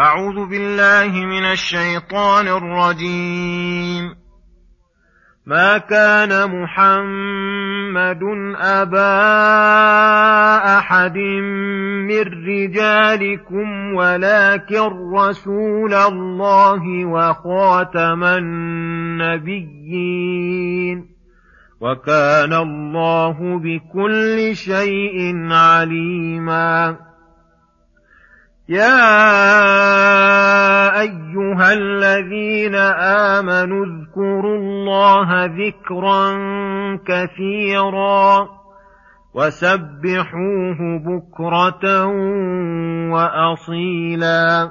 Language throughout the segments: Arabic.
أعوذ بالله من الشيطان الرجيم. ما كان محمد أبا أحد من رجالكم ولكن رسول الله وخاتم النبيين. وكان الله بكل شيء عليما. يا ايها الذين امنوا اذكروا الله ذكرا كثيرا وسبحوه بكره واصيلا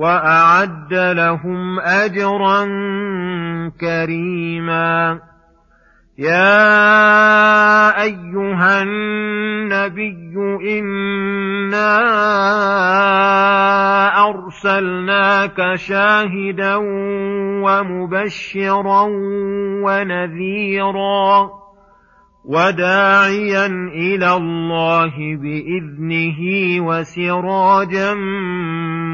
وأعد لهم أجرا كريما. يا أيها النبي إنا أرسلناك شاهدا ومبشرا ونذيرا. وداعيا إلى الله بإذنه وسراجا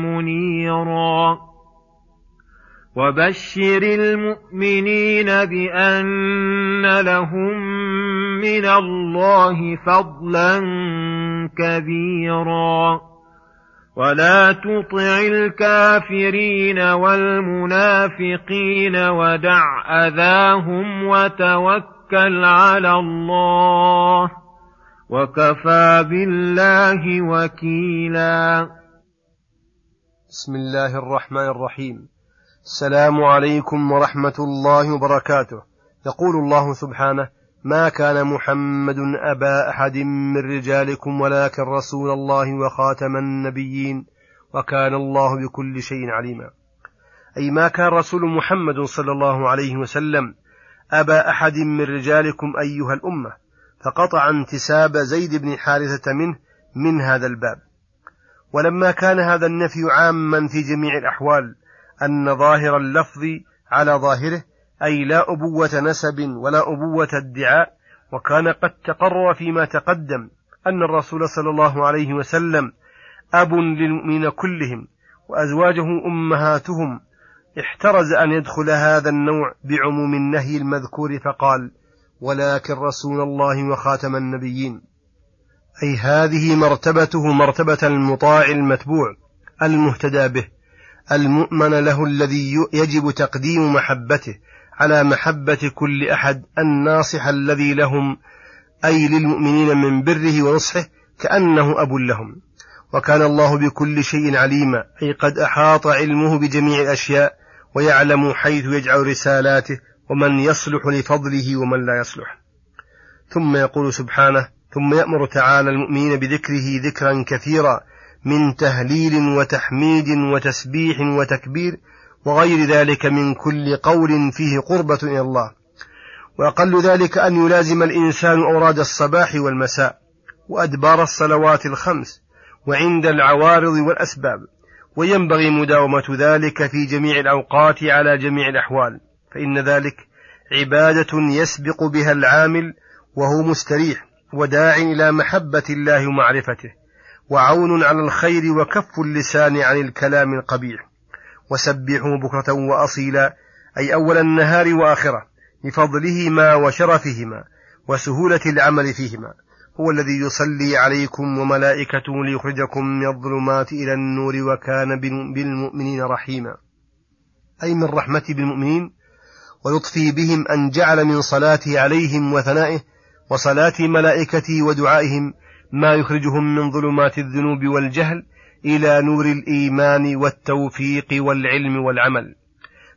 منيرا. وبشر المؤمنين بأن لهم من الله فضلا كبيرا. ولا تطع الكافرين والمنافقين ودع أذاهم وتوكل توكل على الله وكفى بالله وكيلا. بسم الله الرحمن الرحيم. السلام عليكم ورحمة الله وبركاته. يقول الله سبحانه ما كان محمد أبا أحد من رجالكم ولكن رسول الله وخاتم النبيين وكان الله بكل شيء عليما. أي ما كان رسول محمد صلى الله عليه وسلم أبا أحد من رجالكم أيها الأمة. فقطع انتساب زيد بن حارثة منه من هذا الباب. ولما كان هذا النفي عاما في جميع الأحوال أن ظاهر اللفظ على ظاهره أي لا أبوة نسب ولا أبوة ادعاء وكان قد تقرر فيما تقدم أن الرسول صلى الله عليه وسلم أب للمؤمنين كلهم وأزواجه أمهاتهم احترز أن يدخل هذا النوع بعموم النهي المذكور فقال ولكن رسول الله وخاتم النبيين. أي هذه مرتبته مرتبة المطاع المتبوع المهتدى به المؤمن له الذي يجب تقديم محبته على محبة كل أحد الناصح الذي لهم أي للمؤمنين من بره ونصحه كأنه أب لهم. وكان الله بكل شيء عليما أي قد أحاط علمه بجميع الأشياء ويعلم حيث يجعل رسالاته ومن يصلح لفضله ومن لا يصلح. ثم يقول سبحانه ثم يأمر تعالى المؤمنين بذكره ذكرا كثيرا من تهليل وتحميد وتسبيح وتكبير وغير ذلك من كل قول فيه قربة إلى الله. وأقل ذلك أن يلازم الإنسان أوراد الصباح والمساء وأدبار الصلوات الخمس وعند العوارض والأسباب. وينبغي مداومة ذلك في جميع الأوقات على جميع الأحوال فإن ذلك عبادة يسبق بها العامل وهو مستريح وداع إلى محبة الله ومعرفته وعون على الخير وكف اللسان عن الكلام القبيح. وسبحوا بكرة وأصيلا أي أول النهار وآخرة لفضلهما وشرفهما وسهولة العمل فيهما. هو الذي يصلي عليكم وملائكته ليخرجكم من الظلمات إلى النور وكان بالمؤمنين رحيما. أي من رحمته بالمؤمنين ولطفه بهم أن جعل من صلاته عليهم وثنائه وصلاة ملائكته ودعائهم ما يخرجهم من ظلمات الذنوب والجهل إلى نور الإيمان والتوفيق والعلم والعمل.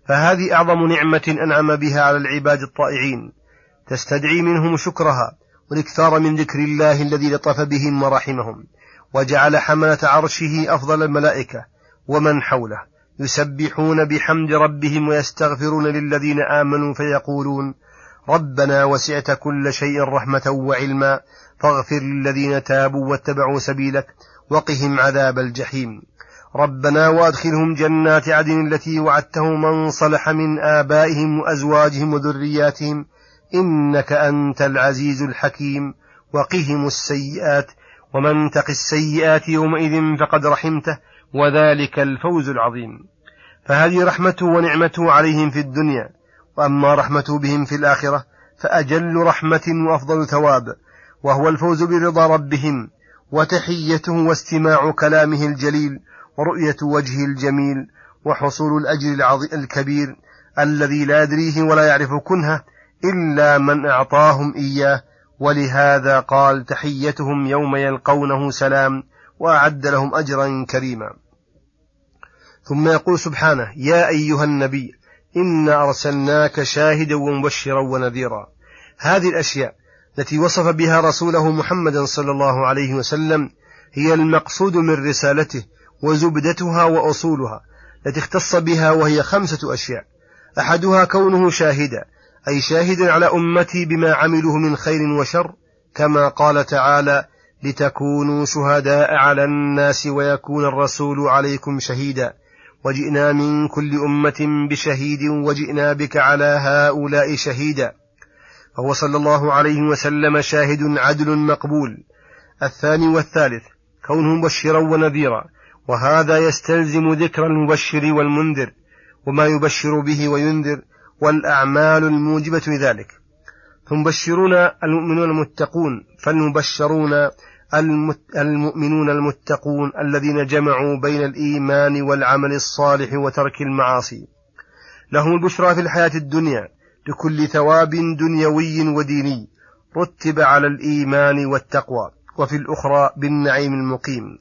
فهذه أعظم نعمة أنعم بها على العباد الطائعين. تستدعي منهم شكرها والاكثار من ذكر الله الذي لطف بهم ورحمهم وجعل حملة عرشه أفضل الملائكة ومن حوله. يسبحون بحمد ربهم ويستغفرون للذين آمنوا فيقولون ربنا وسعت كل شيء رحمة وعلما فاغفر للذين تابوا واتبعوا سبيلك وقهم عذاب الجحيم. ربنا وأدخلهم جنات عدن التي وعدتهم من صلح من آبائهم وأزواجهم وذرياتهم إنك أنت العزيز الحكيم وقهم السيئات ومن تق السيئات يومئذ فقد رحمته وذلك الفوز العظيم. فهذه رحمته ونعمته عليهم في الدنيا وأما رحمته بهم في الآخرة فأجل رحمة وأفضل ثواب وهو الفوز برضا ربهم وتحيته واستماع كلامه الجليل ورؤية وجهه الجميل وحصول الأجر الكبير الذي لا يدريه ولا يعرف كنهه إلا من أعطاهم إياه ولهذا قال تحيتهم يوم يلقونه سلام وأعد لهم أجرا كريما. ثم يقول سبحانه يا أيها النبي إنا أرسلناك شاهدا ومبشرا ونذيرا. هذه الأشياء التي وصف بها رسوله محمدا صلى الله عليه وسلم هي المقصود من رسالته وزبدتها وأصولها التي اختص بها وهي خمسة أشياء. أحدها كونه شاهدا أي شاهدا على أمتي بما عملوه من خير وشر كما قال تعالى لتكونوا شهداء على الناس ويكون الرسول عليكم شهيدا. وجئنا من كل أمة بشهيد وجئنا بك على هؤلاء شهيدا. فهو صلى الله عليه وسلم شاهد عدل مقبول. الثاني والثالث كونه مبشرا ونذيرا. وهذا يستلزم ذكر المبشر والمنذر وما يبشر به وينذر والأعمال الموجبة لذلك. فمبشرون المؤمنون المتقون فالمبشرون المؤمنون المتقون الذين جمعوا بين الإيمان والعمل الصالح وترك المعاصي. لهم البشرى في الحياة الدنيا لكل ثواب دنيوي وديني رتب على الإيمان والتقوى وفي الأخرى بالنعيم المقيم.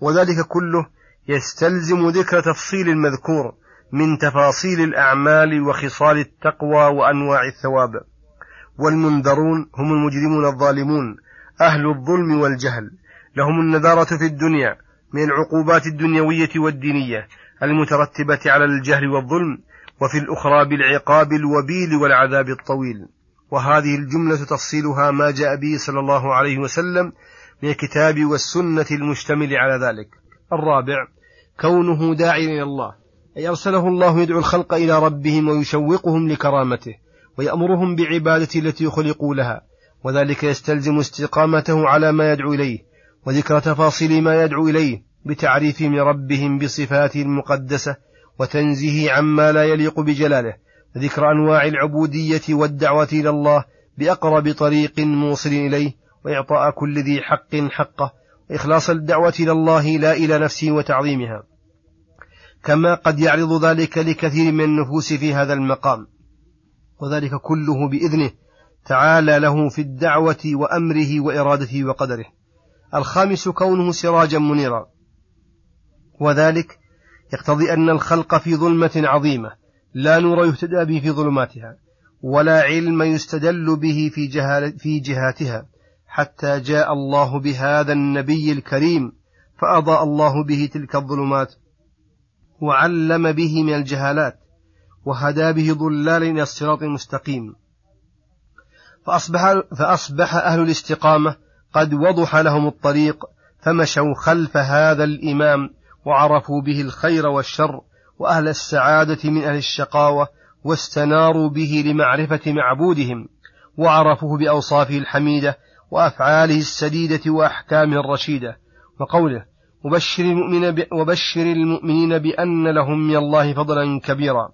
وذلك كله يستلزم ذكر تفصيل المذكور من تفاصيل الأعمال وخصال التقوى وأنواع الثواب. والمنذرون هم المجرمون الظالمون أهل الظلم والجهل. لهم النذارة في الدنيا من العقوبات الدنيوية والدينية المترتبة على الجهل والظلم وفي الأخرى بالعقاب الوبيل والعذاب الطويل. وهذه الجملة تفصيلها ما جاء به صلى الله عليه وسلم من الكتاب والسنة المشتمل على ذلك. الرابع كونه داعيا إلى الله. أي أرسله الله يدعو الخلق إلى ربهم ويشوقهم لكرامته ويأمرهم بعبادته التي خلقوا لها وذلك يستلزم استقامته على ما يدعو إليه وذكر تفاصيل ما يدعو إليه بتعريفهم لربهم بصفاته المقدسة وتنزيه عما لا يليق بجلاله وذكر أنواع العبودية والدعوة إلى الله بأقرب طريق موصل إليه وإعطاء كل ذي حق حقه وإخلاص الدعوة إلى الله لا إلى نفسه وتعظيمها. كما قد يعرض ذلك لكثير من النفوس في هذا المقام. وذلك كله بإذنه تعالى له في الدعوة وأمره وإرادته وقدره. الخامس كونه سراجا منيرا. وذلك يقتضي أن الخلق في ظلمة عظيمة لا نور يهتدى به في ظلماتها ولا علم يستدل به في, جهال في جهاتها حتى جاء الله بهذا النبي الكريم فأضاء الله به تلك الظلمات وعلم به من الجهالات وهدى به ضلالا إلى الصراط المستقيم. فأصبح, فأصبح أهل الاستقامة قد وضح لهم الطريق فمشوا خلف هذا الإمام وعرفوا به الخير والشر وأهل السعادة من أهل الشقاوة واستناروا به لمعرفة معبودهم وعرفوه بأوصافه الحميدة وأفعاله السديدة وأحكامه الرشيدة. وقوله وبشر, المؤمن وبشر المؤمنين بأن لهم من الله فضلا كبيرا.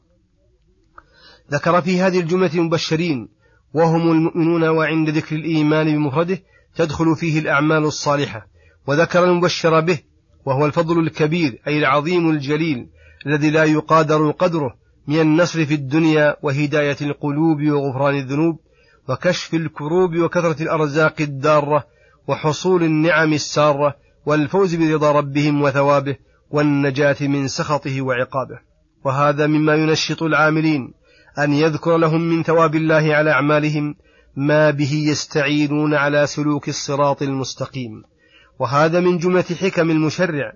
ذكر في هذه الجملة المبشرين وهم المؤمنون وعند ذكر الإيمان بمفرده تدخل فيه الأعمال الصالحة. وذكر المبشر به وهو الفضل الكبير أي العظيم الجليل الذي لا يقادر قدره من النصر في الدنيا وهداية القلوب وغفران الذنوب وكشف الكروب وكثرة الأرزاق الدارة وحصول النعم السارة والفوز برضا ربهم وثوابه والنجاة من سخطه وعقابه. وهذا مما ينشط العاملين أن يذكر لهم من ثواب الله على أعمالهم ما به يستعينون على سلوك الصراط المستقيم. وهذا من جملة حكم المشرع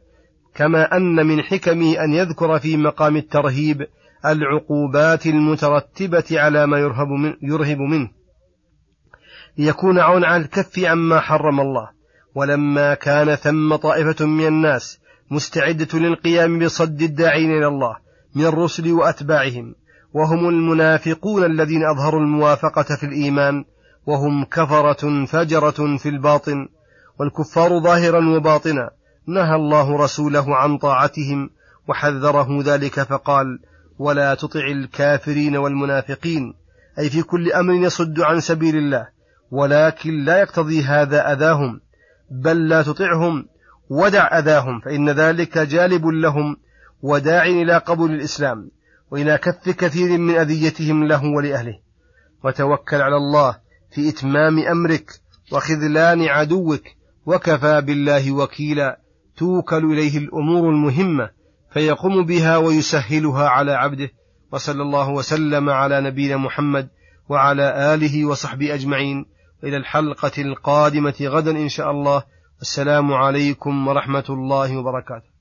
كما أن من حكمه أن يذكر في مقام الترهيب العقوبات المترتبة على ما يرهب, من يرهب منه. ليكون عون على الكف عما حرم الله. ولما كان ثم طائفة من الناس مستعدة للقيام بصد الداعين إلى الله من الرسل وأتباعهم وهم المنافقون الذين أظهروا الموافقة في الإيمان وهم كفرة فجرة في الباطن والكفار ظاهرا وباطنا. نهى الله رسوله عن طاعتهم وحذره ذلك فقال ولا تطع الكافرين والمنافقين. أي في كل أمر يصد عن سبيل الله ولكن لا يقتضي هذا أذاهم. بل لا تطعهم ودع أذاهم فإن ذلك جالب لهم وداع إلى قبول الإسلام وإلى كف كثير من أذيتهم له ولأهله. وتوكل على الله في إتمام أمرك وخذلان عدوك وكفى بالله وكيلا. توكل إليه الأمور المهمة فيقوم بها ويسهلها على عبده وصلى الله وسلم على نبينا محمد وعلى آله وصحبه أجمعين. إلى الحلقة القادمة غدا إن شاء الله. السلام عليكم ورحمة الله وبركاته.